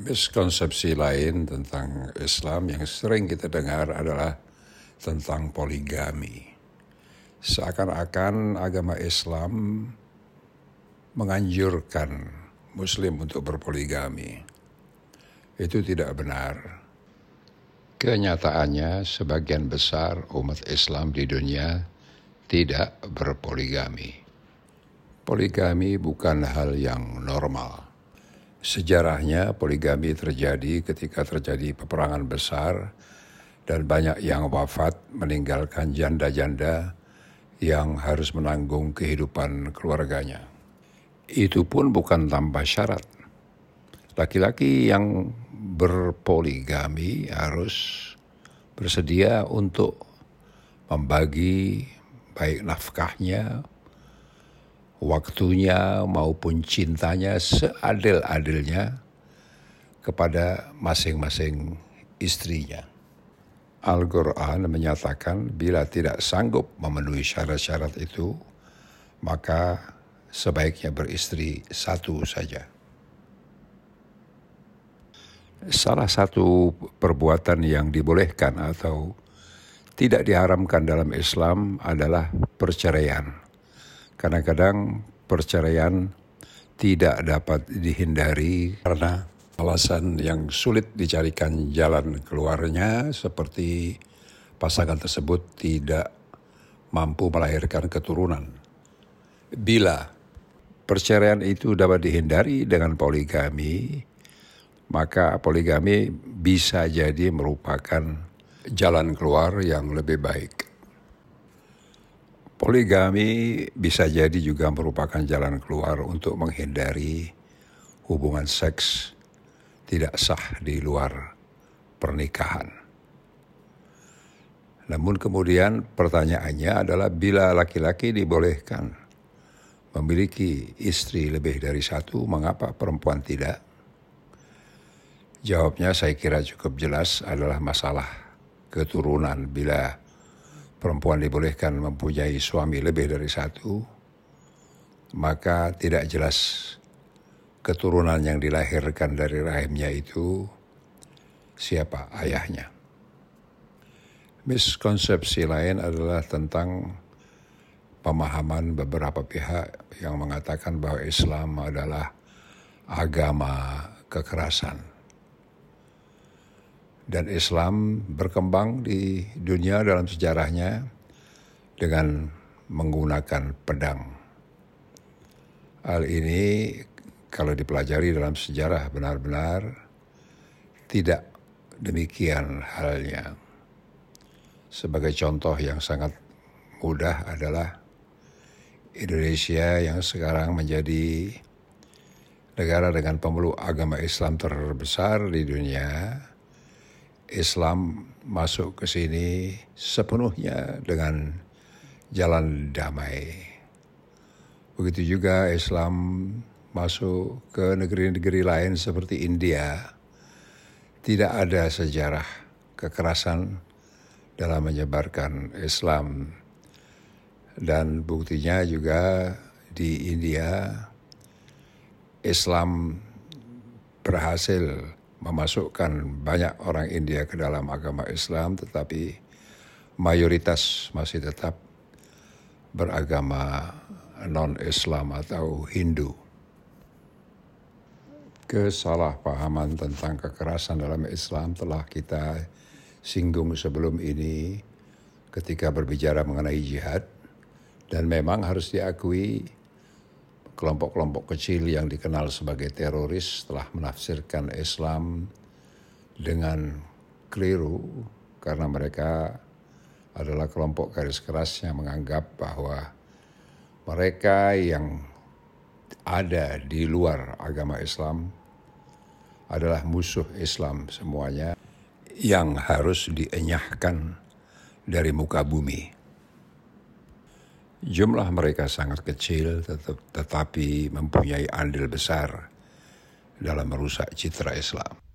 miskonsepsi lain tentang Islam yang sering kita dengar adalah tentang poligami. Seakan-akan agama Islam menganjurkan Muslim untuk berpoligami. Itu tidak benar. Kenyataannya, sebagian besar umat Islam di dunia tidak berpoligami. Poligami bukan hal yang normal Sejarahnya poligami terjadi ketika terjadi peperangan besar dan banyak yang wafat meninggalkan janda-janda yang harus menanggung kehidupan keluarganya. Itu pun bukan tanpa syarat. Laki-laki yang berpoligami harus bersedia untuk membagi baik nafkahnya waktunya maupun cintanya seadil-adilnya kepada masing-masing istrinya. Al-Quran menyatakan bila tidak sanggup memenuhi syarat-syarat itu, maka sebaiknya beristri satu saja. Salah satu perbuatan yang dibolehkan atau tidak diharamkan dalam Islam adalah perceraian Kadang-kadang perceraian tidak dapat dihindari karena alasan yang sulit dicarikan jalan keluarnya seperti pasangan tersebut tidak mampu melahirkan keturunan. Bila perceraian itu dapat dihindari dengan poligami, maka poligami bisa jadi merupakan jalan keluar yang lebih baik. Poligami bisa jadi juga merupakan jalan keluar untuk menghindari hubungan seks tidak sah di luar pernikahan. Namun kemudian pertanyaannya adalah bila laki-laki dibolehkan memiliki istri lebih dari satu, mengapa perempuan tidak? Jawabnya saya kira cukup jelas adalah masalah keturunan bila perempuan dibolehkan mempunyai suami lebih dari satu, maka tidak jelas keturunan yang dilahirkan dari rahimnya itu siapa ayahnya. Miskonsepsi lain adalah tentang pemahaman beberapa pihak yang mengatakan bahwa Islam adalah agama kekerasan dan Islam berkembang di dunia dalam sejarahnya dengan menggunakan pedang. Hal ini kalau dipelajari dalam sejarah benar-benar tidak demikian halnya. Sebagai contoh yang sangat mudah adalah Indonesia yang sekarang menjadi negara dengan pemeluk agama Islam terbesar di dunia Islam masuk ke sini sepenuhnya dengan jalan damai. Begitu juga Islam masuk ke negeri-negeri lain seperti India. Tidak ada sejarah kekerasan dalam menyebarkan Islam. Dan buktinya juga di India Islam berhasil memasukkan banyak orang India ke dalam agama Islam, tetapi mayoritas masih tetap beragama non-Islam atau Hindu. Kesalahpahaman tentang kekerasan dalam Islam telah kita singgung sebelum ini ketika berbicara mengenai jihad dan memang harus diakui kelompok-kelompok kecil yang dikenal sebagai teroris telah menafsirkan Islam dengan keliru karena mereka adalah kelompok garis keras yang menganggap bahwa mereka yang ada di luar agama Islam adalah musuh Islam semuanya yang harus dienyahkan dari muka bumi. Jumlah mereka sangat kecil tetap, tetapi mempunyai andil besar dalam merusak citra Islam.